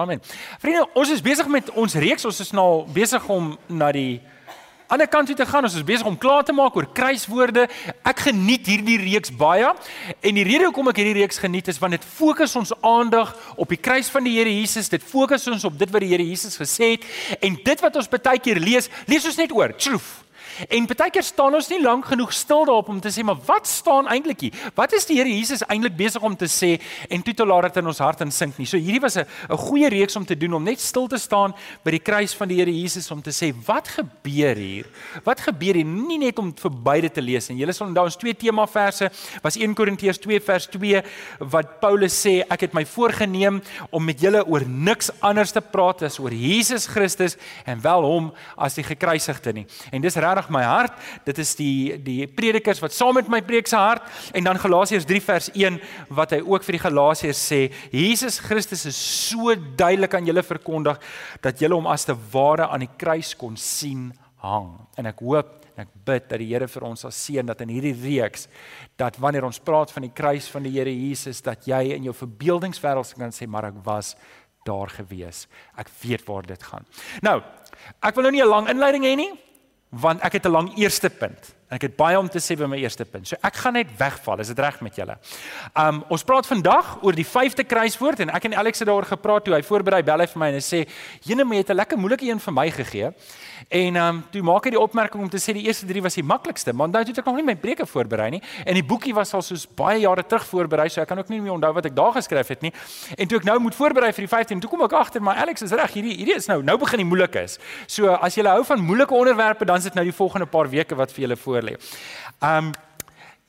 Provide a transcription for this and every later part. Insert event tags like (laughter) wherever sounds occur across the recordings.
Amen. Vriende, ons is besig met ons reeks. Ons is nou besig om na die ander kant toe te gaan. Ons is besig om klaar te maak oor kruiswoorde. Ek geniet hierdie reeks baie. En die rede hoekom ek hierdie reeks geniet is want dit fokus ons aandag op die kruis van die Here Jesus. Dit fokus ons op dit wat die Here Jesus gesê het en dit wat ons baie keer lees, lees ons net oor. Tjoef. En baie keer staan ons nie lank genoeg stil daarop om te sê maar wat staan eintlik hier? Wat is die Here Jesus eintlik besig om te sê en toe te laat dit in ons hart insink nie. So hierdie was 'n 'n goeie reeks om te doen om net stil te staan by die kruis van die Here Jesus om te sê wat gebeur hier? Wat gebeur hier? Nie net om verby dit te lees en julle sal onthou ons twee tema verse was 1 Korintiërs 2 vers 2 wat Paulus sê ek het my voorgenem om met julle oor niks anders te praat as oor Jesus Christus en wel hom as die gekruisigde nie. En dis regtig my hart. Dit is die die predikers wat saam met my preek se hart en dan Galasiërs 3 vers 1 wat hy ook vir die Galasiërs sê, Jesus Christus is so duidelik aan julle verkondig dat julle hom as te ware aan die kruis kon sien hang. En ek hoop en ek bid dat die Here vir ons sal seën dat in hierdie reeks dat wanneer ons praat van die kruis van die Here Jesus dat jy in jou verbeeldingswêreld kan sê maar ek was daar gewees. Ek weet waar dit gaan. Nou, ek wil nou nie 'n lang inleiding hê nie want ek het 'n lang eerste punt. Ek het baie om te sê by my eerste punt. So ek gaan net wegval. Is dit reg met julle? Um ons praat vandag oor die 5de kruiswoord en ek en Alex het daaroor gepraat toe hy voorberei bel hy vir my en hy sê: "Jene, jy het 'n lekker moeilike een vir my gegee." En um toe maak hy die opmerking om te sê die eerste 3 was die maklikste, maar nou het ek nog nie my preke voorberei nie en die boekie was al soos baie jare terug voorberei, so ek kan ook nie meer onthou wat ek daar geskryf het nie. En toe ek nou moet voorberei vir die 15, toe kom ek agter maar Alex is reg, hierdie hierdie is nou nou begin die moeilike is. So as jy hou van moeilike onderwerpe, dan is dit nou die volgende paar weke wat vir julle voorlê. Um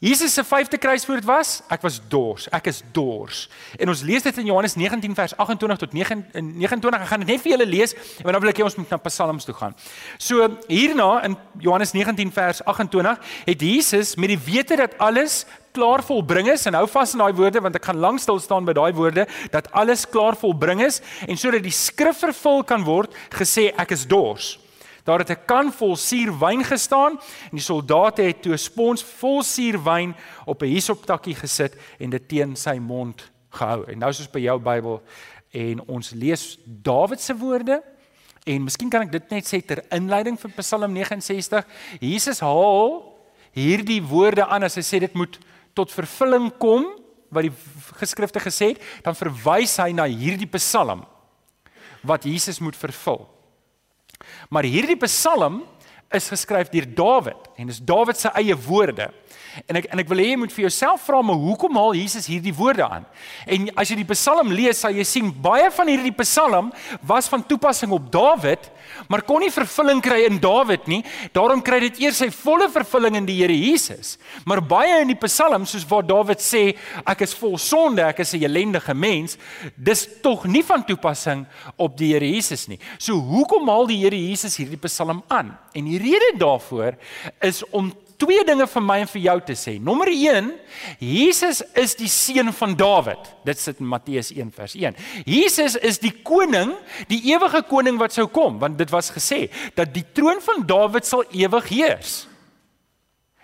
Jesus se vyfde kruiswoord was ek was dors, ek is dors. En ons lees dit in Johannes 19 vers 28 tot 29. Ek gaan dit net vir julle lees en dan wil ek hê ons moet na Psalms toe gaan. So hierna in Johannes 19 vers 28 het Jesus met die wete dat alles klaar volbring is en hou vas aan daai woorde want ek gaan lank stil staan by daai woorde dat alles klaar volbring is en sodat die skrif vervul kan word gesê ek is dors. Daar het 'n kan vol suurwyn gestaan en die soldate het toe 'n spons vol suurwyn op 'n hisoptakkie gesit en dit teen sy mond gehou. En nou is ons by jou Bybel en ons lees Dawid se woorde en miskien kan ek dit net sê ter inleiding vir Psalm 69. Jesus haal hierdie woorde aan as hy sê dit moet tot vervulling kom wat die geskrifte gesê het, dan verwys hy na hierdie Psalm wat Jesus moet vervul. Maar hierdie Psalm is geskryf deur Dawid en dis Dawid se eie woorde. En ek en ek wil hê jy moet vir jouself vra maar hoekom haal Jesus hierdie woorde aan? En as jy die Psalm lees, sal jy sien baie van hierdie Psalm was van toepassing op Dawid, maar kon nie vervulling kry in Dawid nie. Daarom kry dit eers sy volle vervulling in die Here Jesus. Maar baie in die Psalm soos waar Dawid sê ek is vol sonde, ek is 'n ellendige mens, dis tog nie van toepassing op die Here Jesus nie. So hoekom haal die Here Jesus hierdie Psalm aan? En die rede daarvoor is om twee dinge vir my en vir jou te sê. Nommer 1, Jesus is die seun van Dawid. Dit sit in Matteus 1 vers 1. Jesus is die koning, die ewige koning wat sou kom, want dit was gesê dat die troon van Dawid sal ewig heers.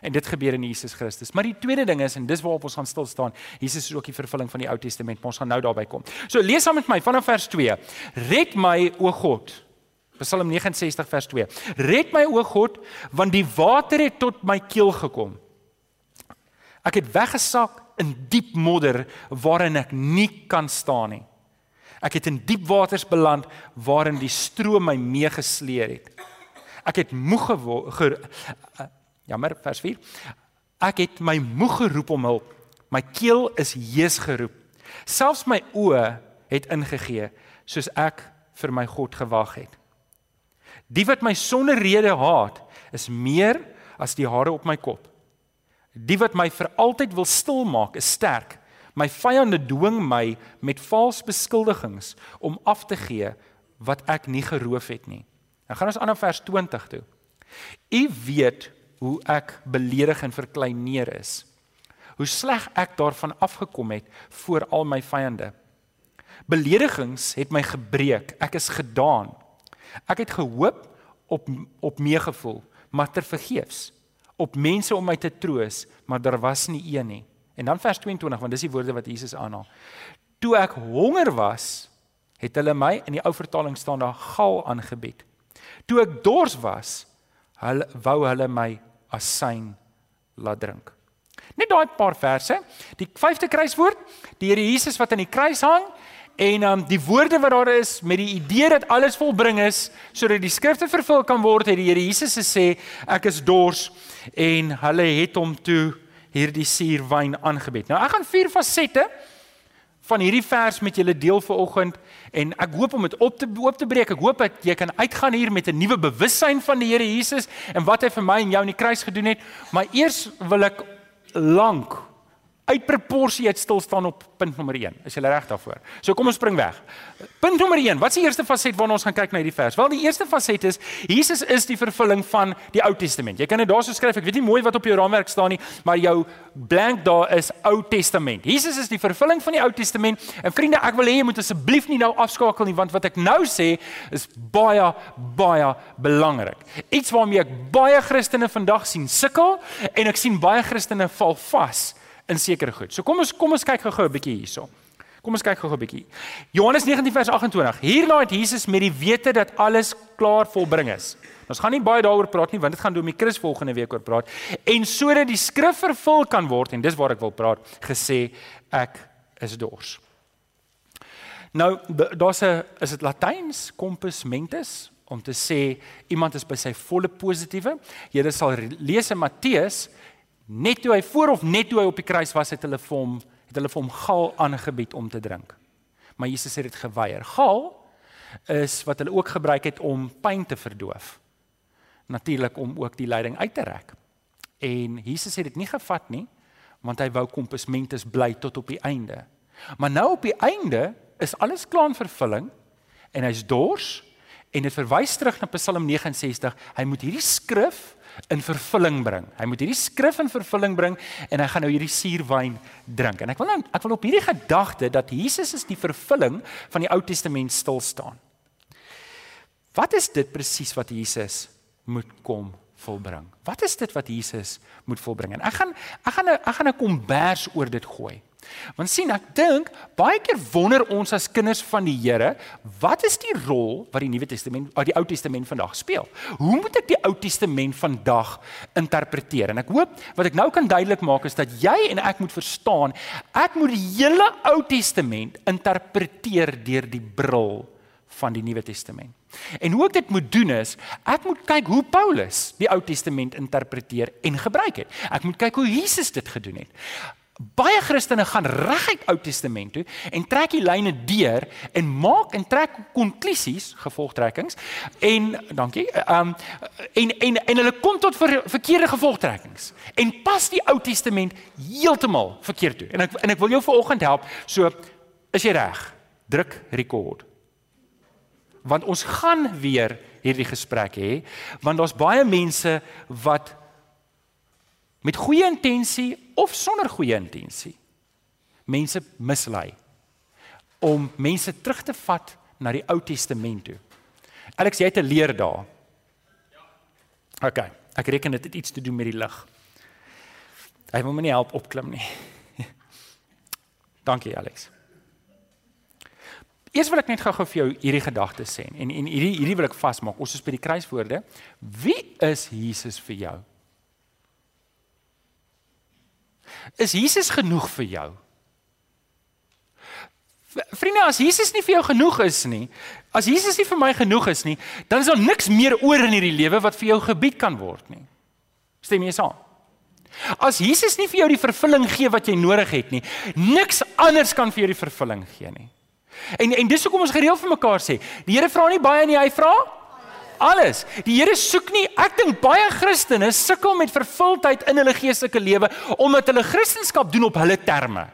En dit gebeur in Jesus Christus. Maar die tweede ding is en dis waarop ons gaan stil staan. Jesus is ook die vervulling van die Ou Testament, maar ons gaan nou daarby kom. So lees saam met my vanaf vers 2. Red my o God Psalm 69 vers 2. Red my o God, want die water het tot my keel gekom. Ek het weggesak in diep modder waarin ek nie kan staan nie. Ek het in diep waters beland waarin die stroom my meegesleer het. Ek het moeg geword. Jammer, vers 4. Ek het my moeg geroep om hulp. My keel is hees geroep. Selfs my oë het ingegee soos ek vir my God gewag het. Die wat my sonder rede haat, is meer as die hare op my kop. Die wat my vir altyd wil stil maak, is sterk. My vyande dwing my met vals beskuldigings om af te gee wat ek nie geroof het nie. Nou gaan ons aan na vers 20 toe. U weet hoe ek beledig en verkleineer is. Hoe sleg ek daarvan afgekom het voor al my vyande. Beledigings het my gebreek. Ek is gedaan. Ek het gehoop op op meegevoel, maar ter vergeefs. Op mense om my te troos, maar daar was nie een nie. En dan vers 22, want dis die woorde wat Jesus aanhaal. Toe ek honger was, het hulle my in die ou vertaling staan daar gal aangebied. Toe ek dors was, hulle wou hulle my asyn laat drink. Net daai paar verse. Die 5de kruiswoord, die Here Jesus wat aan die kruis hang en um die woorde wat daar is met die idee dat alles volbring is sodat die skrifte vervul kan word, het die Here Jesus gesê ek is dors en hulle het hom toe hierdie suurwyn aangebied. Nou ek gaan vier fasette van hierdie vers met julle deel vir oggend en ek hoop om dit op te oop te breek. Ek hoop dat jy kan uitgaan hier met 'n nuwe bewussyn van die Here Jesus en wat hy vir my en jou in die kruis gedoen het. Maar eers wil ek lank uit proporsie uit stil staan op punt nommer 1. Is jy reg daarvoor? So kom ons spring weg. Punt nommer 1. Wat is die eerste faset waarna ons gaan kyk na hierdie vers? Wel, die eerste faset is Jesus is die vervulling van die Ou Testament. Jy kan dit daarso skryf. Ek weet nie mooi wat op jou raamwerk staan nie, maar jou blank daar is Ou Testament. Jesus is die vervulling van die Ou Testament. En vriende, ek wil hê jy moet asseblief nie nou afskakel nie, want wat ek nou sê is baie baie belangrik. Iets waarmee ek baie Christene vandag sien sukkel en ek sien baie Christene val vas in sekere goed. So kom ons kom ons kyk gou-gou 'n bietjie hierso. Kom ons kyk gou-gou 'n bietjie. Johannes 19 vers 28. Hierna het Jesus met die wete dat alles klaar volbring is. Ons gaan nie baie daaroor praat nie want dit gaan Domie Chris volgende week oor praat. En sodat die skrif vervul kan word en dis waar ek wil praat, gesê ek is dors. Nou daar's 'n is dit Latyns compus mentis om te sê iemand is by sy volle positiewe. Jy sal lees in Matteus net toe hy voor of net toe hy op die kruis was het hulle vir hom het hulle vir hom gal aangebied om te drink. Maar Jesus het dit geweier. Gal is wat hulle ook gebruik het om pyn te verdoof. Natuurlik om ook die lyding uit te rek. En Jesus het dit nie gevat nie want hy wou kompasmentes bly tot op die einde. Maar nou op die einde is alles klaar in vervulling en hy's dors en dit verwys terug na Psalm 69. Hy moet hierdie skrif in vervulling bring. Hy moet hierdie skrif in vervulling bring en hy gaan nou hierdie suurwyn drink. En ek wil nou ek wil op hierdie gedagte dat Jesus is die vervulling van die Ou Testament stil staan. Wat is dit presies wat Jesus moet kom volbring? Wat is dit wat Jesus moet volbring? En ek gaan ek gaan 'n ek gaan 'n kombers oor dit gooi. Want sien, ek dink baie keer wonder ons as kinders van die Here, wat is die rol wat die Nuwe Testament, of die Ou Testament vandag speel? Hoe moet ek die Ou Testament vandag interpreteer? En ek hoop wat ek nou kan duidelik maak is dat jy en ek moet verstaan, ek moet die hele Ou Testament interpreteer deur die bril van die Nuwe Testament. En hoe ek dit moet doen is, ek moet kyk hoe Paulus die Ou Testament interpreteer en gebruik het. Ek moet kyk hoe Jesus dit gedoen het. Baie Christene gaan reguit Ou Testament toe en trek die lyne deur en maak en trek konklusies, gevolgtrekkings en dankie, ehm um, en en en hulle kom tot ver, verkeerde gevolgtrekkings en pas die Ou Testament heeltemal verkeerd toe. En ek en ek wil jou vanoggend help. So is jy reg? Druk record. Want ons gaan weer hierdie gesprek hê want daar's baie mense wat met goeie intensie of sonder goeie intensie mense mislei om mense terug te vat na die Ou Testament toe. Alex, jy het 'n leer daar. Ja. OK, ek reken dit het iets te doen met die lig. Hy wil my nie help opklim nie. (laughs) Dankie, Alex. Eers wil ek net gou-gou vir jou hierdie gedagte sê en en hierdie hierdie wil ek vasmaak. Ons is by die kruiswoorde. Wie is Jesus vir jou? Is Jesus genoeg vir jou? Vriende, as Jesus nie vir jou genoeg is nie, as Jesus nie vir my genoeg is nie, dan is daar niks meer oor in hierdie lewe wat vir jou gebied kan word nie. Stem jy saam? As Jesus nie vir jou die vervulling gee wat jy nodig het nie, niks anders kan vir jou die vervulling gee nie. En en dis hoekom ons gereeld vir mekaar sê, die Here vra nie baie nie, hy vra alles. Die Here soek nie, ek dink baie Christene sukkel met vervuldheid in hulle geestelike lewe omdat hulle Christendom doen op hulle terme.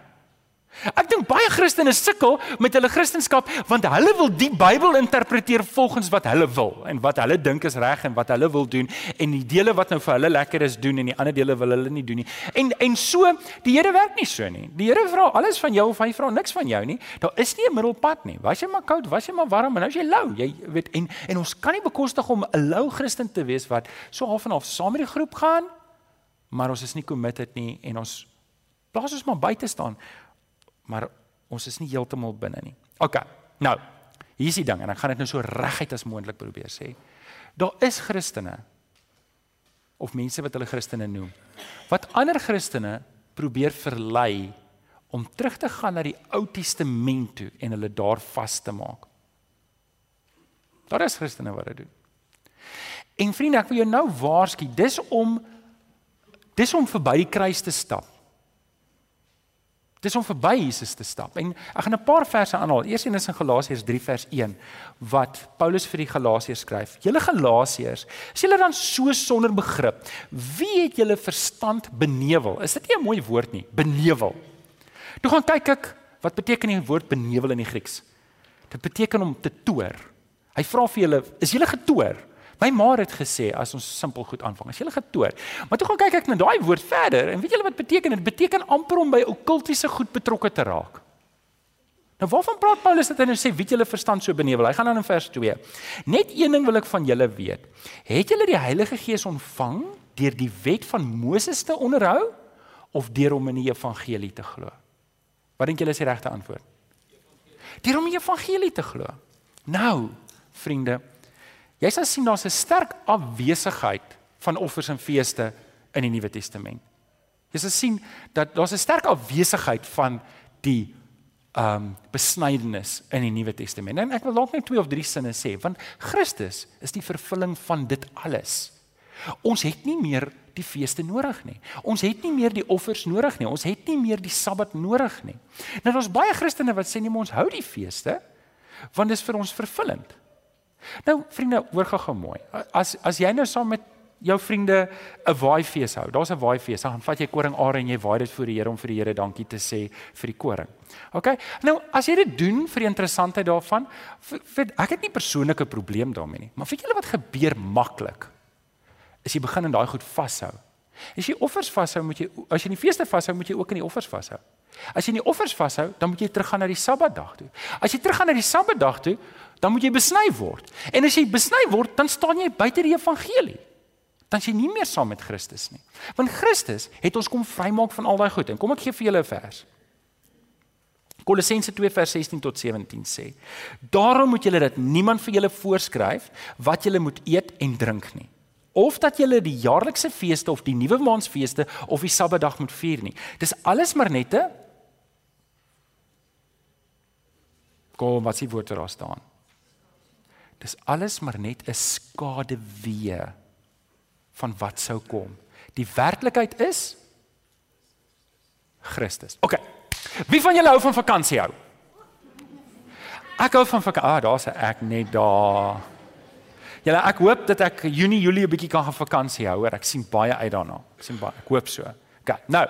Ek dink baie Christene sukkel met hulle Christendom want hulle wil die Bybel interpreteer volgens wat hulle wil en wat hulle dink is reg en wat hulle wil doen en die dele wat nou vir hulle lekker is doen en die ander dele wil hulle nie doen nie. En en so die Here werk nie so nie. Die Here vra alles van jou of hy vra niks van jou nie. Daar is nie 'n middelpad nie. Was jy maar koud, was jy maar warm en nou is jy lou. Jy weet en en ons kan nie bekostig om 'n lou Christen te wees wat so half en half saam met die groep gaan maar ons is nie committed nie en ons plaas ons maar buite staan maar ons is nie heeltemal binne nie. OK. Nou, Hier is die ding en ek gaan dit nou so reguit as moontlik probeer sê. Daar is Christene of mense wat hulle Christene noem wat ander Christene probeer verlei om terug te gaan na die Ou Testament toe en hulle daar vas te maak. Daar is Christene wat dit doen. En vriende, ek wil jou nou waarsku, dis om dis om verby die kruis te stap. Dis om verby Jesus te stap. En ek gaan 'n paar verse aanhaal. Eers een is in Galasiërs 3 vers 1 wat Paulus vir die Galasiërs skryf. Julle Galasiërs, is julle dan so sonder begrip? Wie het julle verstand benewel? Is dit nie 'n mooi woord nie? Benewel. Toe gaan kyk ek wat beteken die woord benewel in die Grieks. Dit beteken om te toer. Hy vra vir julle, is julle getoer? My ma het gesê as ons simpel goed aanvang, as jy hulle getoer. Maar toe gaan kyk ek na daai woord verder en weet julle wat beteken? Dit beteken amper om by okkultiese goed betrokke te raak. Nou waarvan praat Paulus dat hy nou sê wie julle verstand so benewel? Hy gaan dan in vers 2. Net een ding wil ek van julle weet. Het julle die Heilige Gees ontvang deur die wet van Moses te onderhou of deur om in die evangelie te glo? Wat dink julle is die regte antwoord? Deur om in die evangelie te glo. Nou, vriende, Jy sal sien daar's 'n sterk afwesigheid van offers en feeste in die Nuwe Testament. Jy sal sien dat daar's 'n sterk afwesigheid van die ehm um, besnydenis in die Nuwe Testament. En ek wil dalk net twee of drie sinne sê, want Christus is die vervulling van dit alles. Ons het nie meer die feeste nodig nie. Ons het nie meer die offers nodig nie. Ons het nie meer die Sabbat nodig nie. Nou daar's baie Christene wat sê nee, ons hou die feeste want dit is vir ons vervullend. Nou vriende, hoor gou-gou mooi. As as jy nou saam met jou vriende 'n waaifees hou. Daar's 'n waaifees. Dan vat jy koring are en jy waai dit voor die Here om vir die Here dankie te sê vir die koring. OK? Nou, as jy dit doen vir die interessantheid daarvan, vir, ek het nie persoonlike probleem daarmee nie. Maar weet julle wat gebeur maklik? Is jy begin in daai goed vashou. As jy offers vashou, moet jy as jy die feeste vashou, moet jy ook in die offers vashou. As jy in die offers vashou, dan moet jy teruggaan na die Sabbatdag toe. As jy teruggaan na die Sabbatdag toe, dan moet jy besny word. En as jy besny word, dan staan jy buite die evangelie. Dan is jy nie meer saam met Christus nie. Want Christus het ons kom vrymaak van al daai goed. En kom ek gee vir julle 'n vers. Kolossense 2 vers 16 tot 17 sê: Daarom moet julle dat niemand vir julle voorskryf wat julle moet eet en drink nie of dat julle die jaarlikse feeste of die nuwe maansfeeste of die Sabbatdag moet vier nie. Dis alles maar net 'n Kom, wat s'ie woord daar staan? Dis alles maar net 'n skaduwee van wat sou kom. Die werklikheid is Christus. OK. Wie van julle hou van vakansie hou? Ek hou van vakansie. Ah, daar's ek net daar. Julle, ek hoop dat ek Junie, Julie 'n bietjie kan gaan vakansie hou. Ek sien baie uit daarna. Ek sien baie. Ek hoop so. OK. Nou,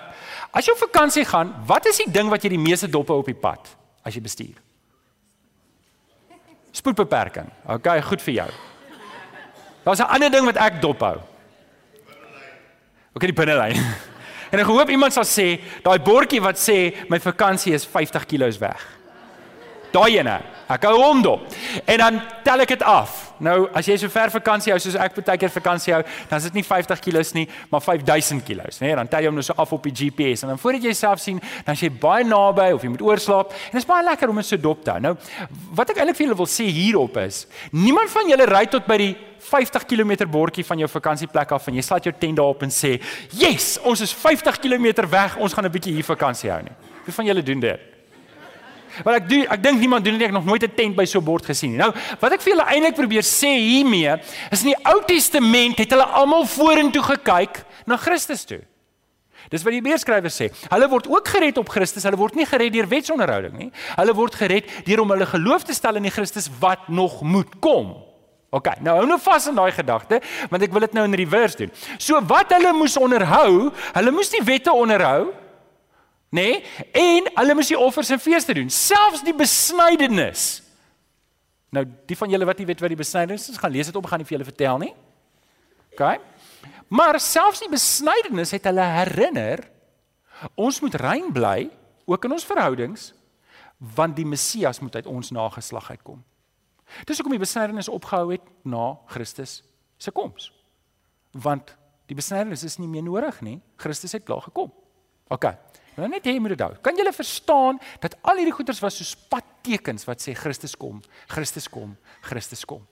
as jy op vakansie gaan, wat is die ding wat jy die meeste dop hou op die pad as jy bestuur? Spoedbeperking. OK, goed vir jou. Daar's 'n ander ding wat ek dophou. OK, die binnelyn. (laughs) En ek hoop iemand sal sê, daai bordjie wat sê my vakansie is 50 kg weg. Daai ene. Ek hou hom dop. En dan tel ek dit af. Nou, as jy so ver vakansie hou soos ek baie keer vakansie hou, dan is dit nie 50 kg nie, maar 5000 kg, né? Nee, dan tel jy hom nou so af op die GPS en dan voordat jy self sien, dan as jy baie naby of jy moet oorslaap, en dit is baie lekker om dit so dop te hou. Nou, wat ek eintlik vir julle wil sê hierop is, niemand van julle ry tot by die 50 km bordjie van jou vakansieplek af en jy slaat jou tent daarop en sê, "Yes, ons is 50 km weg, ons gaan 'n bietjie hier vakansie hou nie." Wie van julle doen dit? Want ek doen ek dink niemand doen dit ek nog nooit 'n tent by so 'n bord gesien nie. Nou, wat ek vir julle eintlik probeer sê hiermee, is in die Ou Testament het hulle almal vorentoe gekyk na Christus toe. Dis wat die Hebreërskrywer sê. Hulle word ook gered op Christus. Hulle word nie gered deur wetsonderhouding nie. Hulle word gered deur om hulle geloof te stel in die Christus wat nog moet kom. OK, nou hou nou vas in daai gedagte, want ek wil dit nou in reverse doen. So wat hulle moes onderhou, hulle moes die wette onderhou, nê? Nee? En hulle moes die offers en feeste doen, selfs die besnydenis. Nou, die van julle wat nie weet wat die besnydenis is, gaan lees dit op, gaan nie vir julle vertel nie. OK? Maar selfs die besnydenis het hulle herinner ons moet rein bly ook in ons verhoudings want die Messias moet uit ons nageslag uitkom. Dis hoekom die besnydenis opgehou het na Christus se koms. Want die besnydenis is nie meer nodig nie. Christus het klaar gekom. OK. Nou net hê jy moet dit hou. Kan julle verstaan dat al hierdie goeders was soos padtekens wat sê Christus kom, Christus kom, Christus kom.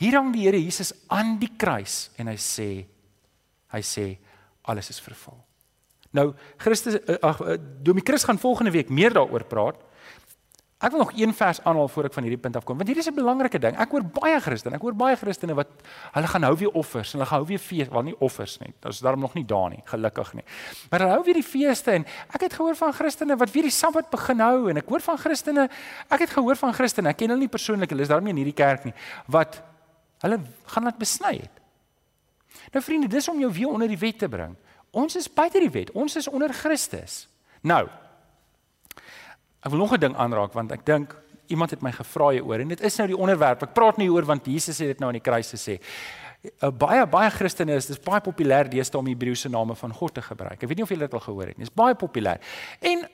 Hier hang die Here Jesus aan die kruis en hy sê hy sê alles is vervul. Nou Christus eh, ag uh, Domie Chris gaan volgende week meer daaroor praat. Ek wil nog een vers aanhaal voor ek van hierdie punt afkom want hierdie is 'n belangrike ding. Ek hoor baie Christene, ek hoor baie Christene wat hulle gaan hou weer offers en hulle gaan hou weer fees, wel nie offers nie. Dit is daarom nog nie daar nie, gelukkig nie. Maar hulle hou weer die feeste en ek het gehoor van Christene wat weer die Sabbat begin hou en ek hoor van Christene, ek het gehoor van Christene, ek ken hulle nie persoonlik, hulle is daarom nie in hierdie kerk nie, wat hulle gaan laat besny het. Nou vriende, dis om jou weer onder die wet te bring. Ons is buite die wet. Ons is onder Christus. Nou. Ek wil nog 'n ding aanraak want ek dink iemand het my gevra hieroor en dit is nou die onderwerp. Ek praat nie hieroor want Jesus het dit nou aan die kruis gesê. Uh, baie baie Christene is dis baie populêr deesdae om Hebreëse name van God te gebruik. Ek weet nie of julle dit al gehoor het nie. Dis baie populêr. En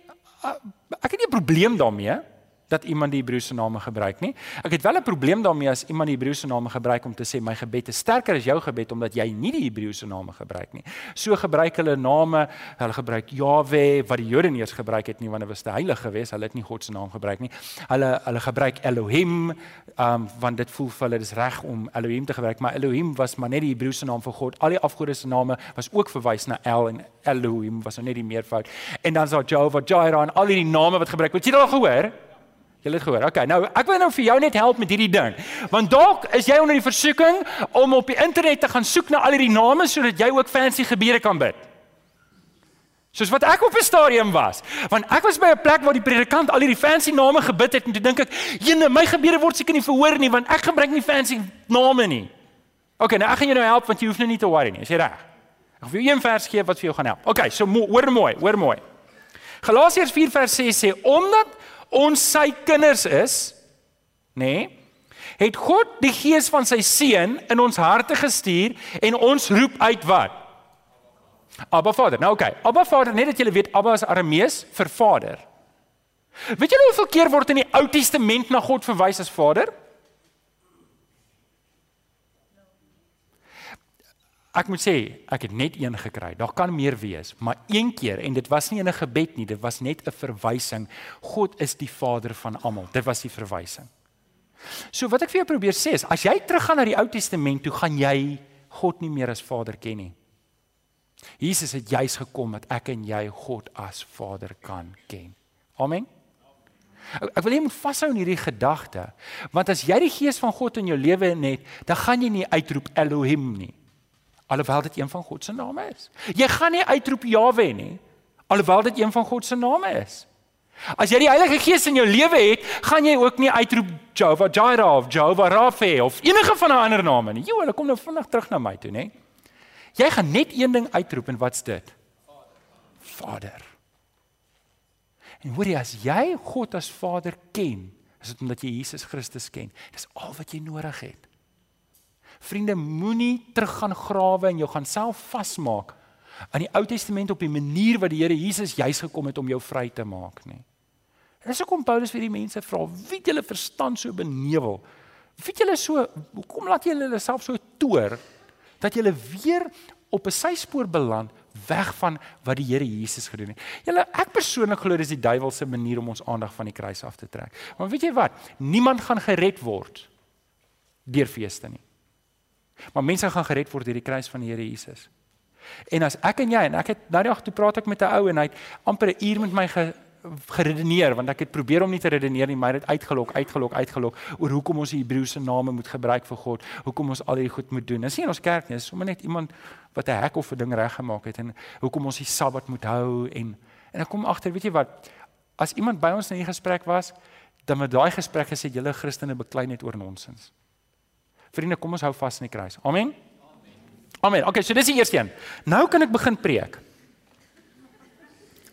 uh, ek het nie 'n probleem daarmee dat iemand die Hebreëse name gebruik nie. Ek het wel 'n probleem daarmee as iemand die Hebreëse name gebruik om te sê my gebed is sterker as jou gebed omdat jy nie die Hebreëse name gebruik nie. So gebruik hulle name, hulle gebruik Jahwe wat die Jode nie eens gebruik het nie want dit was te heilig geweest. Hulle het nie God se naam gebruik nie. Hulle hulle gebruik Elohim, um want dit voel vir hulle dis reg om Elohim te gebruik, maar Elohim was maar net die Hebreëse naam vir God. Al die afgode se name was ook verwys na El en Elohim was nou net die meervoud. En dan is daar Jehovah Jireh en al die name wat gebruik word. Jy het al gehoor? Jy het gehoor. Okay, nou ek wil nou vir jou net help met hierdie ding. Want dalk is jy onder die versoeking om op die internet te gaan soek na al hierdie name sodat jy ook fancy gebede kan bid. Soos wat ek op 'n stadium was. Want ek was by 'n plek waar die predikant al hierdie fancy name gebid het en toe dink ek, "Jene, my gebede word seker nie verhoor nie want ek gebruik nie fancy name nie." Okay, nou ek gaan jou nou help want jy hoef nou nie te worry nie. Is jy reg? Ek gaan vir jou een vers gee wat vir jou gaan help. Okay, so hoor mooi, hoor mooi. Galasiërs 4 vers 6 sê omdat ons sy kinders is, nê? Nee, het God die gees van sy seun in ons harte gestuur en ons roep uit wat? Abba Vader. Nou oké, okay. Abba Vader, net dat julle weet Abba is Aramees vir Vader. Weet julle hoeveel keer word in die Ou Testament na God verwys as Vader? Ek moet sê, ek het net een gekry. Daar kan meer wees, maar een keer en dit was nie in 'n gebed nie, dit was net 'n verwysing. God is die Vader van almal. Dit was die verwysing. So wat ek vir jou probeer sê is, as jy teruggaan na die Ou Testament, toe gaan jy God nie meer as Vader ken nie. Jesus het juis gekom dat ek en jy God as Vader kan ken. Amen. Ek wil hê jy moet vashou in hierdie gedagte, want as jy die gees van God in jou lewe het, dan gaan jy nie uitroep Elohim nie alhoewel dit een van God se name is. Jy gaan nie uitroep Jawe nie alhoewel dit een van God se name is. As jy die Heilige Gees in jou lewe het, gaan jy ook nie uitroep Jehovah Jireh of Jehovah Rapha of enige van 'n ander name nie. Jo, hulle kom nou vinnig terug na my toe, nê? Jy gaan net een ding uitroep en wat's dit? Vader. En hoor jy as jy God as Vader ken, is dit omdat jy Jesus Christus ken. Dis al wat jy nodig het. Vriende, moenie teruggaan grawe en jou gaan self vasmaak aan die Ou Testament op die manier wat die Here Jesus juis gekom het om jou vry te maak nie. Dis hoekom Paulus vir die mense vra, wie het julle verstand so benewel? Wie het julle so hoekom laat julle hulle self so toer dat julle weer op 'n syspoor beland weg van wat die Here Jesus gedoen het. Julle ek persoonlik glo dis die duiwel se manier om ons aandag van die kruis af te trek. Maar weet jy wat? Niemand gaan gered word deur feeste nie. Maar mense gaan gered word deur die kruis van die Here Jesus. En as ek en jy en ek het nou die dag toe praat ek met 'n ou en hy het amper 'n uur met my ge, geredeneer want ek het probeer om nie te redeneer nie, maar het uitgelok, uitgelok, uitgelok oor hoekom ons die Hebreëse name moet gebruik vir God, hoekom ons al hierdie goed moet doen. Dis nie in ons kerk nie, dis sommer net iemand wat 'n hek of 'n ding reggemaak het en hoekom ons die Sabbat moet hou en en ek kom agter, weet jy wat? As iemand by ons in 'n gesprek was, dan met daai gesprek gesê julle Christene beklei net oor nonsens. Vriende, kom ons hou vas in die kruis. Amen. Amen. Okay, so dis die eerste een. Nou kan ek begin preek.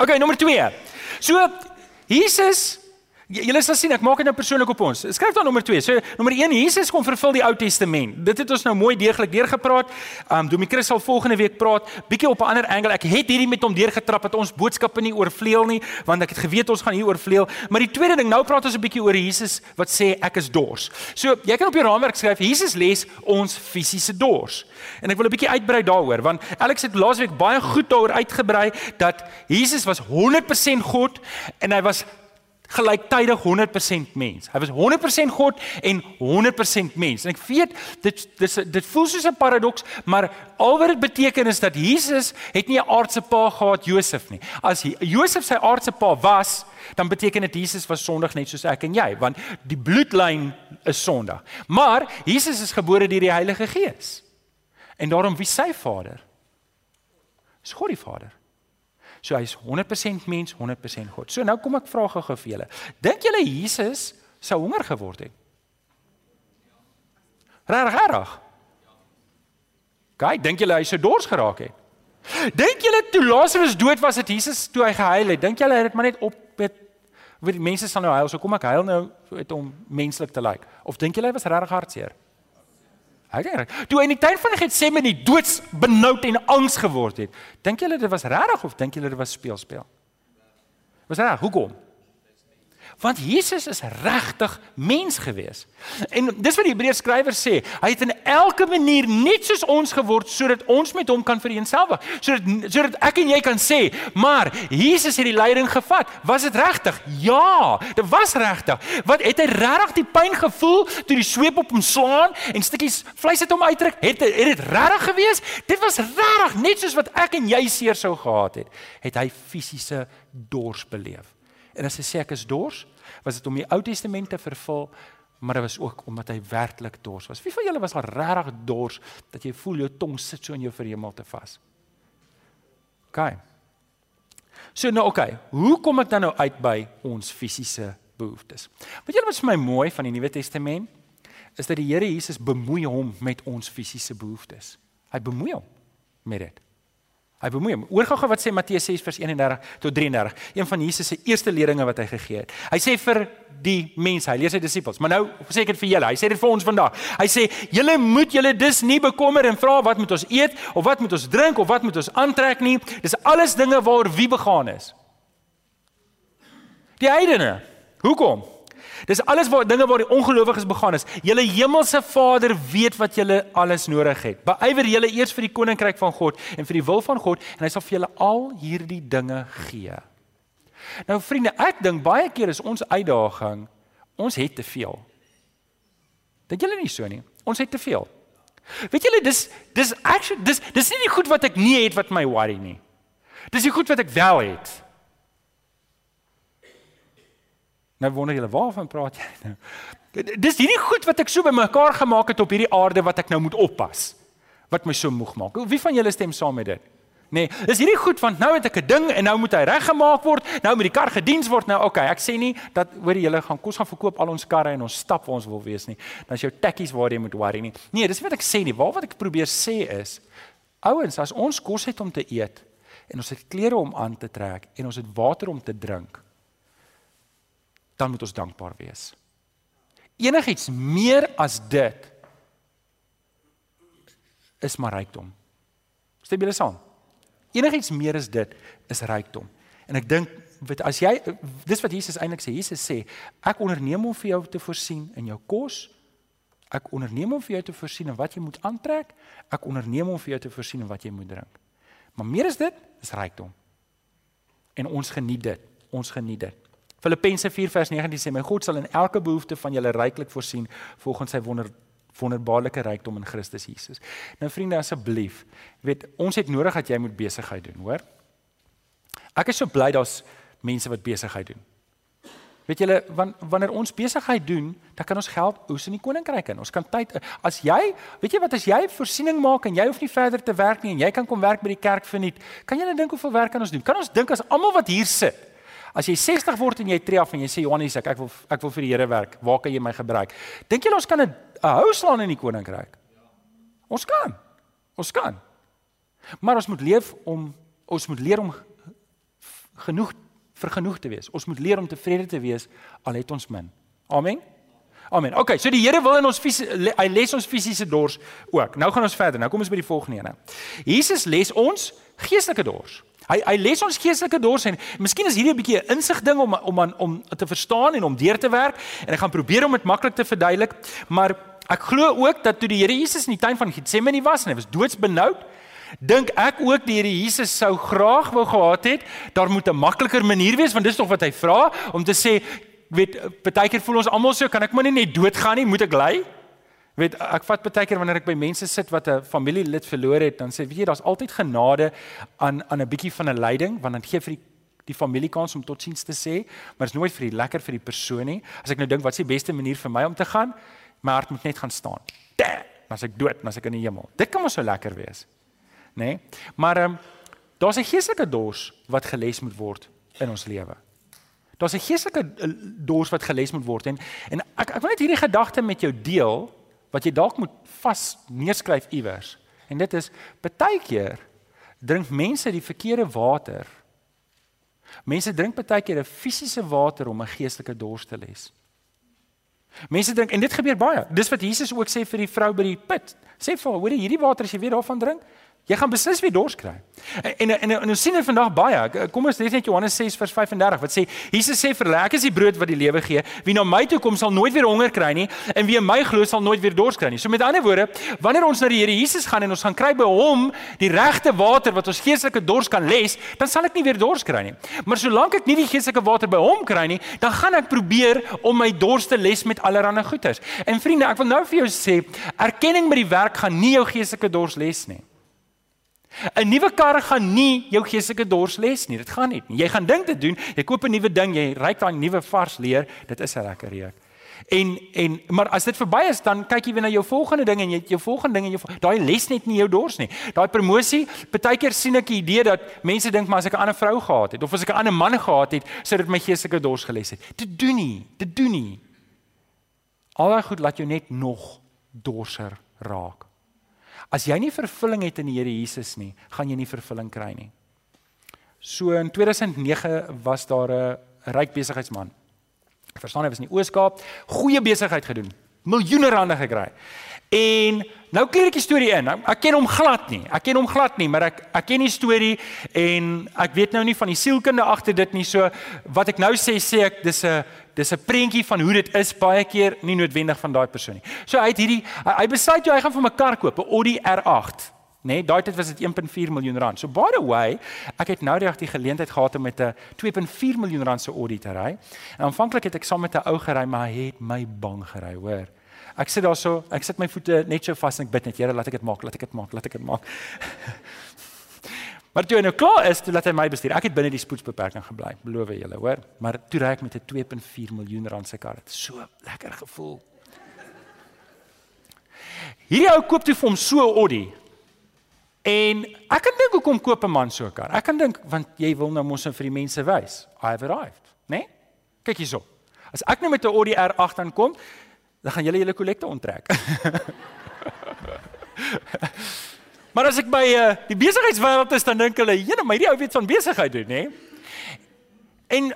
Okay, nommer 2. So Jesus Julle sal sien ek maak dit nou persoonlik op ons. Skryf dan nommer 2. So nommer 1 Jesus kom vervul die Ou Testament. Dit het ons nou mooi deeglik deurgepraat. Um Domie Chris sal volgende week praat bietjie op 'n ander angle. Ek het hierdie met hom deurgetrap dat ons boodskappe nie oorvleuel nie, want ek het geweet ons gaan hier oorvleuel. Maar die tweede ding, nou praat ons 'n bietjie oor Jesus wat sê ek is dors. So jy kan op jou raamwerk skryf Jesus les ons fisiese dors. En ek wil 'n bietjie uitbrei daaroor want Alex het laasweek baie goed daaroor uitgebrei dat Jesus was 100% God en hy was gelyktydig 100% mens. Hy was 100% God en 100% mens. En ek weet dit dis dit voel soos 'n paradoks, maar al wat dit beteken is dat Jesus het nie 'n aardse pa gehad Josef nie. As Josef sy aardse pa was, dan beteken dit Jesus was sondig net soos ek en jy, want die bloedlyn is sondig. Maar Jesus is gebore deur die Heilige Gees. En daarom wie sy Vader? Is God die Vader. So hy's 100% mens, 100% God. So nou kom ek vra gou vir julle. Dink julle Jesus sou honger geword het? Rarig, rarig. Kyk, dink julle hy sou dors geraak het? Dink julle toe Lazarus dood was het Jesus toe hy gehuil het? Dink julle hy het maar net op met weet mense sal nou huil, so kom ek huil nou om menslik te lyk. Of dink julle hy was regtig hartseer? Hy dink toe hy in die tuin van Getsemane doods benoud en angs geword het. Dink julle dit was regtig of dink julle dit was speelspel? Was reg, hoekom? Want Jesus is regtig mens gewees. En dis wat die Hebreërs skrywer sê, hy het in elke manier net soos ons geword sodat ons met hom kan vereenselwig. Sodat sodat ek en jy kan sê, maar Jesus het die lyding gevat. Was dit regtig? Ja, dit was regtig. Wat het hy regtig die pyn gevoel toe die sweep op hom slaan en stukkies vleis het hom uitdruk? Het het dit regtig gewees? Dit was regtig net soos wat ek en jy seer sou gehad het. Het hy fisiese dors beleef. En as hy sê ek is dors, was dit om die Ou Testament te vervul, maar dit was ook omdat hy werklik dors was. Wie van julle was al regtig dors dat jy voel jou tong sit so in jou verhemelte vas? OK. So nou OK, hoe kom ek dan nou uit by ons fisiese behoeftes? Wat julle wat vir my mooi van die Nuwe Testament is dat die Here Jesus bemoei hom met ons fisiese behoeftes. Hy bemoei hom met dit. Hy bemoei hom. Oor gou-gou wat sê Matteus 6 vers 31 tot 33. Een van Jesus se eerste leringe wat hy gegee het. Hy sê vir die mense, hy leer sy disippels, maar nou sê ek dit vir julle. Hy sê dit vir ons vandag. Hy sê julle moet julle dus nie bekommer en vra wat moet ons eet of wat moet ons drink of wat moet ons aantrek nie. Dis alles dinge waaroor wie begaan is. Die heidene. Hoekom? Dis alles waar dinge waar die ongelowiges begaan is. Julle hemelse Vader weet wat julle alles nodig het. Beywer julle eers vir die koninkryk van God en vir die wil van God en hy sal vir julle al hierdie dinge gee. Nou vriende, ek dink baie keer is ons uitdaging ons het te veel. Dink julle nie so nie? Ons het te veel. Weet julle dis dis actually dis dis nie die goed wat ek nie het wat my worry nie. Dis die goed wat ek wel het. Nou wonder julle waarvan praat jy nou? Dis hierdie goed wat ek so bymekaar gemaak het op hierdie aarde wat ek nou moet oppas. Wat my so moeg maak. Wie van julle stem saam met dit? Nee, dis hierdie goed want nou het ek 'n ding en nou moet hy reggemaak word. Nou moet die kar gediens word. Nou okay, ek sê nie dat hoor julle gaan kos gaan verkoop al ons karre en ons stap waar ons wil wees nie. Dan is jou tekkies waar jy moet worry nie. Nee, dis wat ek sê nie. Waar wat ek probeer sê is ouens, as ons kos het om te eet en ons het klere om aan te trek en ons het water om te drink dan moet ons dankbaar wees. Enigiets meer as dit is maar rykdom. Stem julle saam? Enigiets meer as dit is rykdom. En ek dink weet as jy dis wat Jesus eintlik sê. Jesus sê ek onderneem om vir jou te voorsien in jou kos. Ek onderneem om vir jou te voorsien in wat jy moet aantrek. Ek onderneem om vir jou te voorsien in wat jy moet drink. Maar meer as dit is rykdom. En ons geniet dit. Ons geniet dit. Filippense 4 vers 19 sê my God sal in elke behoefte van julle ryklik voorsien volgens sy wonder wonderbaarlike rykdom in Christus Jesus. Nou vriende asseblief, weet ons het nodig dat jy moet besigheid doen, hoor? Ek is so bly daar's mense wat besigheid doen. Weet julle wanneer ons besigheid doen, dan kan ons geld oes in die koninkryk in. Ons kan tyd as jy, weet jy wat as jy voorsiening maak en jy hoef nie verder te werk nie en jy kan kom werk by die kerk verniet. Kan jy net dink hoeveel werk kan ons doen? Kan ons dink as almal wat hier sit As jy 60 word en jy tree af en jy sê Johannes ek ek wil ek wil vir die Here werk. Waar kan jy my gebruik? Dink jy ons kan 'n hou slaan in die koninkryk? Ons kan. Ons kan. Maar ons moet leef om ons moet leer om genoeg vergenoeg te wees. Ons moet leer om tevrede te wees al het ons min. Amen. Amen. Okay, so die Here wil in ons hy les ons fisiese dors ook. Nou gaan ons verder. Nou kom ons by die volgende ene. Jesus les ons geestelike dors. Hy hy les ons geestelike dors en miskien is hierdie 'n bietjie 'n insig ding om om aan om te verstaan en om deur te werk en ek gaan probeer om dit maklik te verduidelik, maar ek glo ook dat toe die Here Jesus in die tuin van Getsemane was en hy was doodsbenoud, dink ek ook die Here Jesus sou graag wou gehad het, daar moet 'n makliker manier wees want dis tog wat hy vra om te sê, weet partykeer voel ons almal so, kan ek maar nie net doodgaan nie, moet ek ly? Weet ek vat baie keer wanneer ek by mense sit wat 'n familielid verloor het, dan sê weet jy daar's altyd genade aan aan 'n bietjie van 'n lyding want dan gee vir die die familie kans om totsiens te sê, maar is nooit vir die lekker vir die persoon nie. As ek nou dink wat is die beste manier vir my om te gaan? My hart moet net gaan staan. Dan as ek dood, dan as ek in die hemel. Dit kan mos so lekker wees. Nê? Nee? Maar ehm um, daar's 'n geestelike dors wat geles moet word in ons lewe. Daar's 'n geestelike eh, dors wat geles moet word en en ek ek wil net hierdie gedagte met jou deel wat jy dalk moet vas neerskryf iewers. En dit is baie keer drink mense die verkeerde water. Mense drink baie keer 'n fisiese water om 'n geestelike dors te les. Mense drink en dit gebeur baie. Dis wat Jesus ook sê vir die vrou by die put. Sê vir haar, hoor jy hierdie water as jy weer daarvan drink, Jy gaan beslis weer dors kry. En en en ons sien dit vandag baie. Kom ons lees net Johannes 6 vers 35 wat sê Jesus sê vir ek is die brood wat die lewe gee. Wie na my toe kom sal nooit weer honger kry nie en wie in my glo sal nooit weer dors kry nie. So met ander woorde, wanneer ons na die Here Jesus gaan en ons gaan kry by hom die regte water wat ons geestelike dors kan les, dan sal ek nie weer dors kry nie. Maar solank ek nie die geestelike water by hom kry nie, dan gaan ek probeer om my dors te les met allerlei goeders. En vriende, ek wil nou vir jou sê, erkenning by die werk gaan nie jou geestelike dors les nie. 'n Nuwe kar gaan nie jou geestelike dors les nie. Dit gaan nie. Jy gaan dink dit doen. Jy koop 'n nuwe ding, jy ry daai nuwe vars leer, dit is 'n lekker reuk. En en maar as dit verby is, dan kyk jy weer na jou volgende ding en jy jou volgende ding en jou daai les net nie jou dors nie. Daai promosie, baie keer sien ek die idee dat mense dink maar as ek 'n ander vrou gehad het of as ek 'n ander man gehad het, sou dit my geestelike dors geles het. Dit doen nie, dit doen nie. Al daai goed laat jou net nog dorser raak. As jy nie vervulling het in die Here Jesus nie, gaan jy nie vervulling kry nie. So in 2009 was daar 'n ryk besigheidsman. Ek verstaan hy was in die Oos-Kaap, goeie besigheid gedoen, miljoene rande gekry. En nou kleer ek die storie in. Ek ken hom glad nie. Ek ken hom glad nie, maar ek ek ken die storie en ek weet nou nie van die sielkunde agter dit nie. So wat ek nou sê, sê ek dis 'n dis 'n prentjie van hoe dit is baie keer nie noodwendig van daai persoon nie. So hy het hierdie hy, hy besluit jy hy gaan vir 'n kar koop, 'n Audi R8. Nee, daai tyd was dit 1.4 miljoen rand. So by the way, ek het nou reg die geleentheid gehad om met 'n 2.4 miljoen rand se Audi te ry. En aanvanklik het ek saam met 'n ou gery, maar hy het my bang gery, hoor. Ek sit daar so, ek sit my voete net so vas en ek bid net, Here, laat ek dit maak, laat ek dit maak, laat ek dit maak. (laughs) Maar toe hy nou klaar is, toe laat hy my bestuur. Ek het binne die spoedsbeperking gebly, beloof julle, hoor. Maar toe ry ek met 'n 2.4 miljoen rand se kar. Dit so lekker gevoel. Hierdie ou koop toe vir hom so 'n Audi. En ek kan dink hoekom koop 'n man so 'n kar? Ek kan dink want jy wil nou mos vir die mense wys, I have arrived, né? Nee? Kyk hierso. As ek nou met 'n Audi R8 aankom, dan gaan julle julle kollekte onttrek. (laughs) Maar as ek by uh, die besigheidswêreld is, dan dink hulle, "Jene, maar hierdie ou weet van besigheid doen, nê?" En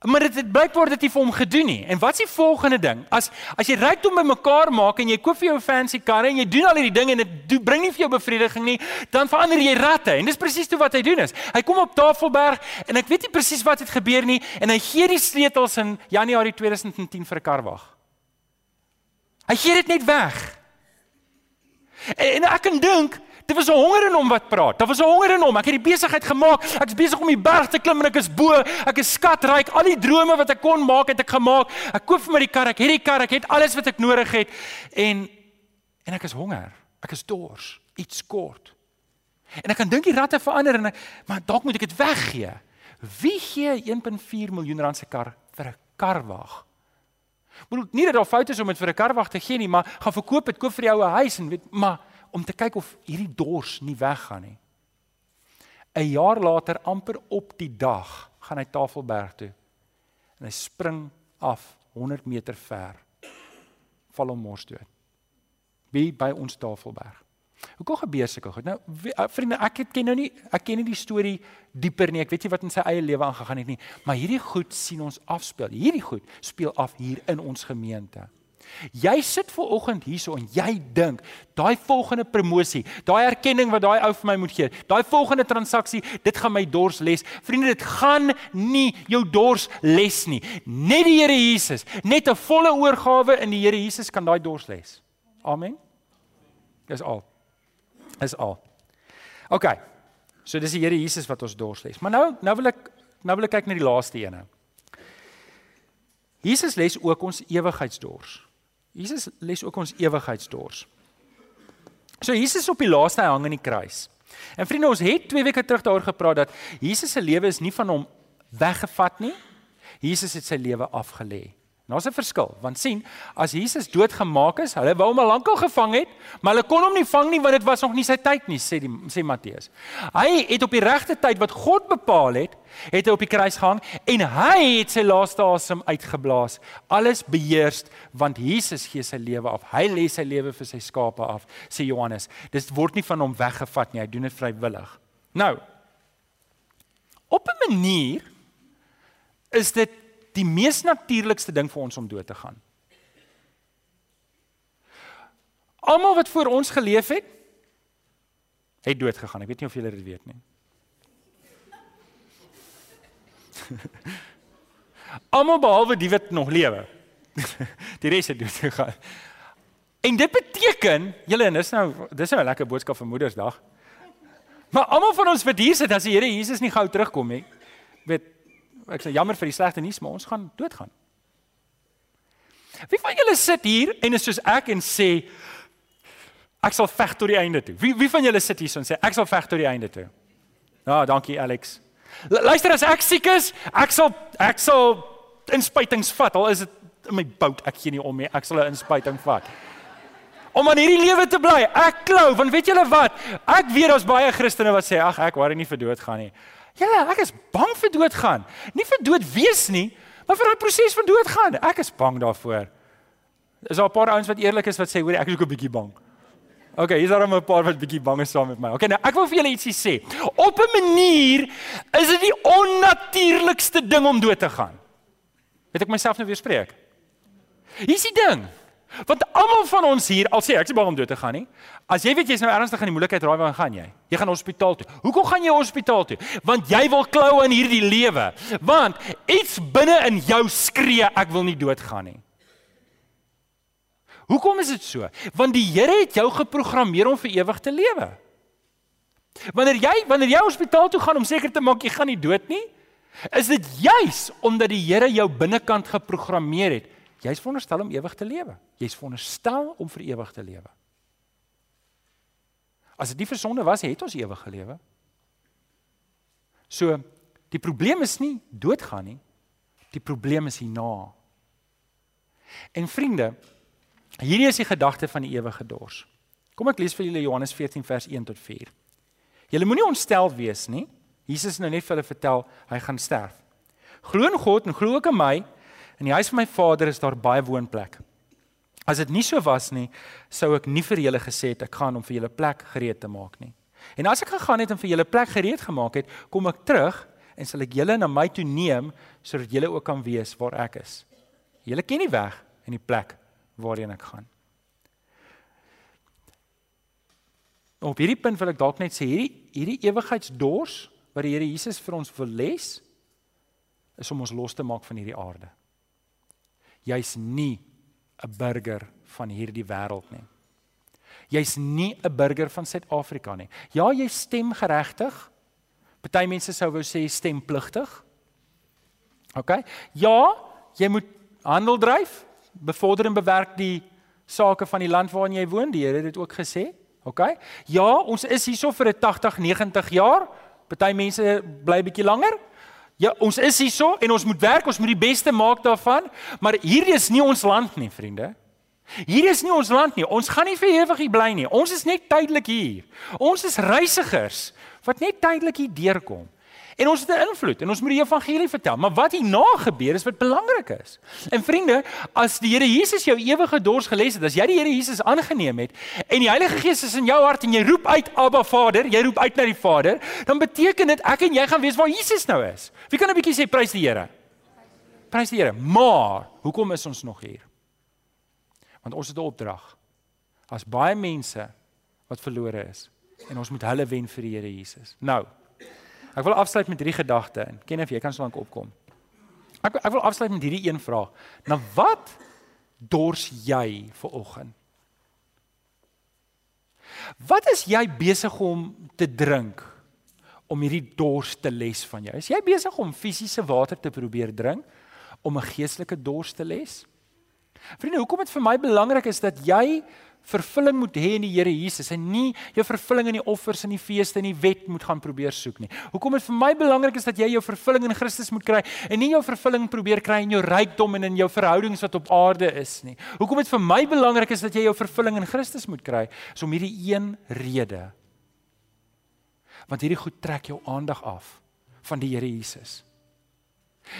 maar dit het blykbaar dit nie vir hom gedoen nie. En wat is die volgende ding? As as jy rykdom bymekaar maak en jy koop vir jou 'n fancy kar en jy doen al hierdie dinge en dit bring nie vir jou bevrediging nie, dan verander jy ratte. En dis presies toe wat hy doen is. Hy kom op Tafelberg en ek weet nie presies wat het gebeur nie en hy gee die sleutels in Januarie 2010 vir 'n karwag. Hy gee dit net weg. En, en ek kan dink Dit was 'n honger in hom wat praat. Daar was 'n honger in hom. Ek het die besigheid gemaak. Ek's besig om die berg te klim en ek is bo. Ek is skatryk. Al die drome wat ek kon maak, het ek gemaak. Ek koop vir my die kar. Ek het die kar. Ek het alles wat ek nodig het. En en ek is honger. Ek is dors. Iets kort. En ek kan dink die ratte verander en ek, maar dalk moet ek dit weggee. Wie gee 1.4 miljoen rand se kar vir 'n karwag? Moet nie dat daar foute is om dit vir 'n karwag te gee nie, maar gaan verkoop dit, koop vir jou 'n huis en weet, maar om te kyk of hierdie dors nie weggaan nie. 'n Jaar later, amper op die dag, gaan hy Tafelberg toe. En hy spring af 100 meter ver. Val hom mors dood. Wie by ons Tafelberg. Hoekom gebeur sulke goed? Nou uh, vriende, ek het ken nou nie ek ken nie die storie dieper nie. Ek weet nie wat in sy eie lewe aangegaan het nie, maar hierdie goed sien ons afspeel. Hierdie goed speel af hier in ons gemeente. Jy sit ver oggend hierso en jy dink, daai volgende promosie, daai erkenning wat daai ou vir my moet gee, daai volgende transaksie, dit gaan my dors les. Vriende, dit gaan nie jou dors les nie. Net die Here Jesus, net 'n volle oorgawe in die Here Jesus kan daai dors les. Amen. Dis al is al. OK. So dis die Here Jesus wat ons dors les. Maar nou nou wil ek nou wil ek kyk na die laaste ene. Jesus les ook ons ewigheidsdors. Jesus les ook ons ewigheidsdors. So Jesus op die laaste hang aan die kruis. En vriende, ons het 2 weke terug daaroor gepraat dat Jesus se lewe is nie van hom weggevat nie. Jesus het sy lewe afgelê. Daar's 'n verskil, want sien, as Jesus doodgemaak is, hulle wou hom al lankal gevang het, maar hulle kon hom nie vang nie want dit was nog nie sy tyd nie, sê die sê Matteus. Hy het op die regte tyd wat God bepaal het, het hy op die kruis gehang en hy het sy laaste asem uitgeblaas. Alles beheers want Jesus gee sy lewe af. Hy lê sy lewe vir sy skape af, sê Johannes. Dit word nie van hom weggevat nie, hy doen dit vrywillig. Nou, op 'n manier is dit die mees natuurlikste ding vir ons om dood te gaan. Almal wat voor ons geleef het, het dood gegaan. Ek weet nie of julle dit weet nie. (laughs) Almal behalwe die wat nog lewe. (laughs) Die res het dood gegaan. En dit beteken, julle en dis nou dis nou 'n lekker boodskap vir Moedersdag. Maar almal van ons wat hier sit as die Here Jesus nie gou terugkom nie, weet ek sê jammer vir die slegte nuus, maar ons gaan doodgaan. Wie van julle sit hier en is soos ek en sê ek sal veg tot die einde toe? Wie wie van julle sit hier en sê ek sal veg tot die einde toe? Ja, dankie Alex. L luister as ek siek is, ek sal ek sal inspuitings vat. Al is dit in my bout, ek gee nie om nie. Ek sal 'n inspuiting vat. Om aan hierdie lewe te bly. Ek klou, want weet julle wat? Ek weet daar's baie Christene wat sê ag ek worry nie vir dood gaan nie. Ja, ek is bang vir doodgaan. Nie vir dood wees nie, maar vir daai proses van doodgaan. Ek is bang daarvoor. Is daar 'n paar ouens wat eerlik is wat sê hoor ek is ook 'n bietjie bang. OK, hier's daar 'n paar wat bietjie bang is saam met my. OK, nou ek wil vir julle ietsie sê. Op 'n manier is dit die onnatuurlikste ding om dood te gaan. Het ek myself nou weer spreek? Hier's die ding. Want almal van ons hier, al sê ek se bang om dood te gaan nie. As jy weet jy's nou ernstig in die moeilikheid, raai waar gaan jy? Jy gaan hospitaal toe. Hoekom gaan jy hospitaal toe? Want jy wil klou aan hierdie lewe. Want iets binne in jou skree ek wil nie doodgaan nie. Hoekom is dit so? Want die Here het jou geprogrammeer om vir ewig te lewe. Wanneer jy wanneer jy hospitaal toe gaan om seker te maak jy gaan nie dood nie, is dit juis omdat die Here jou binnekant geprogrammeer het Jy's veronderstel om ewig te lewe. Jy's veronderstel om vir ewig te lewe. As dit nie vir sonde was, het ons ewig gelewe. So, die probleem is nie doodgaan nie. Die probleem is hierna. En vriende, hierdie is die gedagte van die ewige dors. Kom ek lees vir julle Johannes 14 vers 1 tot 4. Julle moenie ontstel wees nie. Jesus het nou net vir hulle vertel hy gaan sterf. Glo in God en glo ook in my. In die huis van my Vader is daar baie woonplek. As dit nie so was nie, sou ek nie vir julle gesê het ek gaan om vir julle plek gereed te maak nie. En as ek gegaan het en vir julle plek gereed gemaak het, kom ek terug en sal ek julle na my toe neem sodat julle ook kan weet waar ek is. Julle ken die weg en die plek waarheen ek gaan. Op hierdie punt wil ek dalk net sê hierdie hierdie ewigheidsdors wat die Here Jesus vir ons wil les is om ons los te maak van hierdie aarde jy's nie 'n burger van hierdie wêreld nie. Jy's nie 'n burger van Suid-Afrika nie. Ja, jy stem geregtig. Party mense sou wou sê stempligtig. OK? Ja, jy moet handel dryf, bevorder en bewerk die sake van die land waarin jy woon. Die Here het dit ook gesê. OK? Ja, ons is hierso vir 'n 80, 90 jaar. Party mense bly bietjie langer. Ja, ons is hierso en ons moet werk, ons moet die beste maak daarvan, maar hierdie is nie ons land nie, vriende. Hierdie is nie ons land nie. Ons gaan nie vir ewig hier bly nie. Ons is net tydelik hier. Ons is reisigers wat net tydelik hier deurkom. En ons het 'n invloed en ons moet die evangelie vertel. Maar wat hierna gebeur is wat belangrik is. En vriende, as die Here Jesus jou ewige dors geles het, as jy die Here Jesus aangeneem het en die Heilige Gees is in jou hart en jy roep uit Abba Vader, jy roep uit na die Vader, dan beteken dit ek en jy gaan weet waar Jesus nou is. Wie kan 'n bietjie sê prys die Here? Prys die Here. Maar hoekom is ons nog hier? Want ons het 'n opdrag. As baie mense wat verlore is en ons moet hulle wen vir die Here Jesus. Nou, ek wil afsluit met hierdie gedagte en ken of jy kan so lank opkom. Ek ek wil afsluit met hierdie een vraag. Nou wat dors jy vir oggend? Wat is jy besig om te drink om hierdie dors te les van jou? Is jy besig om fisiese water te probeer drink om 'n geestelike dors te les? Vriende, hoekom dit vir my belangrik is dat jy vervulling moet hê in die Here Jesus en nie jou vervulling in die offers en die feeste en die wet moet gaan probeer soek nie. Hoekom dit vir my belangrik is dat jy jou vervulling in Christus moet kry en nie jou vervulling probeer kry in jou rykdom en in jou verhoudings wat op aarde is nie. Hoekom dit vir my belangrik is dat jy jou vervulling in Christus moet kry, is om hierdie een rede. Want hierdie goed trek jou aandag af van die Here Jesus.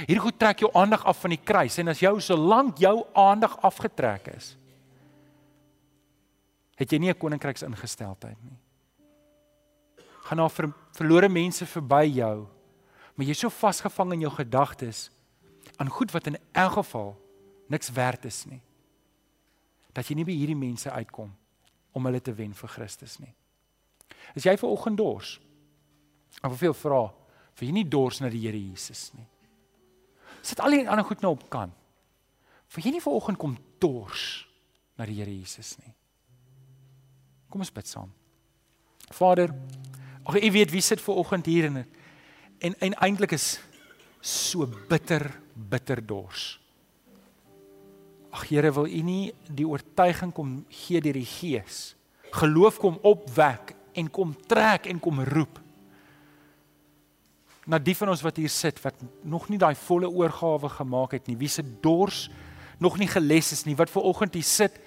Hierdie goed trek jou aandag af van die kruis en as jou solank jou aandag afgetrek is, het jy nie 'n koninkryks ingesteldheid nie. Gaan na ver, verlore mense verby jou, maar jy's so vasgevang in jou gedagtes aan goed wat in elk geval niks werd is nie. Dat jy nie by hierdie mense uitkom om hulle te wen vir Christus nie. As jy ver oggend dors, of veel vra, vir jy nie dors na die Here Jesus nie. Sit al die ander goed nou op kan. Vir jy nie ver oggend kom dors na die Here Jesus nie. Kom ons bid saam. Vader, ag U weet wie sit ver oggend hier en en, en eintlik is so bitter bitter dors. Ag Here, wil U nie die oortuiging kom gee deur die Gees. Geloof kom opwek en kom trek en kom roep. Na die van ons wat hier sit wat nog nie daai volle oorgawe gemaak het nie, wie se dors nog nie geles is nie, wat ver oggend hier sit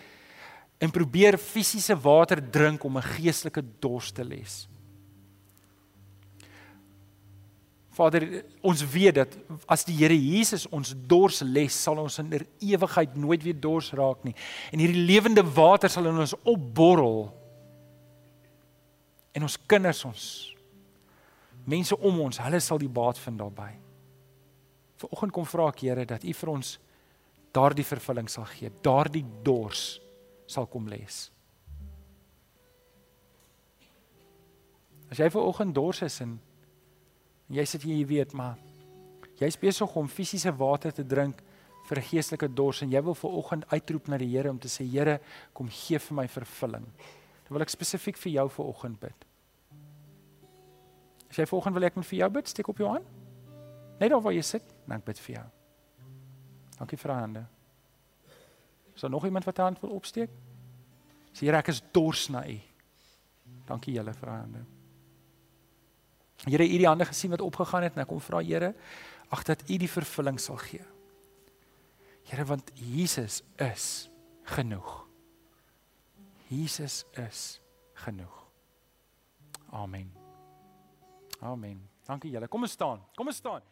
en probeer fisiese water drink om 'n geestelike dors te les. Vader, ons weet dat as die Here Jesus ons dors les, sal ons in er ewigheid nooit weer dors raak nie. En hierdie lewende water sal in ons opborrel. En ons kinders ons mense om ons, hulle sal die baat vind daarbey. Vanoggend kom vra ek Here dat U vir ons daardie vervulling sal gee, daardie dors sal kom les. As jy ver oggend dors is en jy sit hier jy weet maar jy's besig om fisiese water te drink vir geestelike dors en jy wil ver oggend uitroep na die Here om te sê Here kom gee vir my vervulling. Dan wil ek spesifiek vir jou ver oggend bid. As jy ver oggend wil ek met vir jou bid, steek op jou hand. Net daar waar jy sit, dan ek bid vir jou. Dankie vir hande. Is daar nog iemand wat hand wil opsteek? Sê Here, ek is dors na U. Dankie julle vir hande. Here, U het die hande gesien wat opgegaan het en ek kom vra Here, ag dat U die vervulling sal gee. Here, want Jesus is genoeg. Jesus is genoeg. Amen. Amen. Dankie julle. Kom ons staan. Kom ons staan.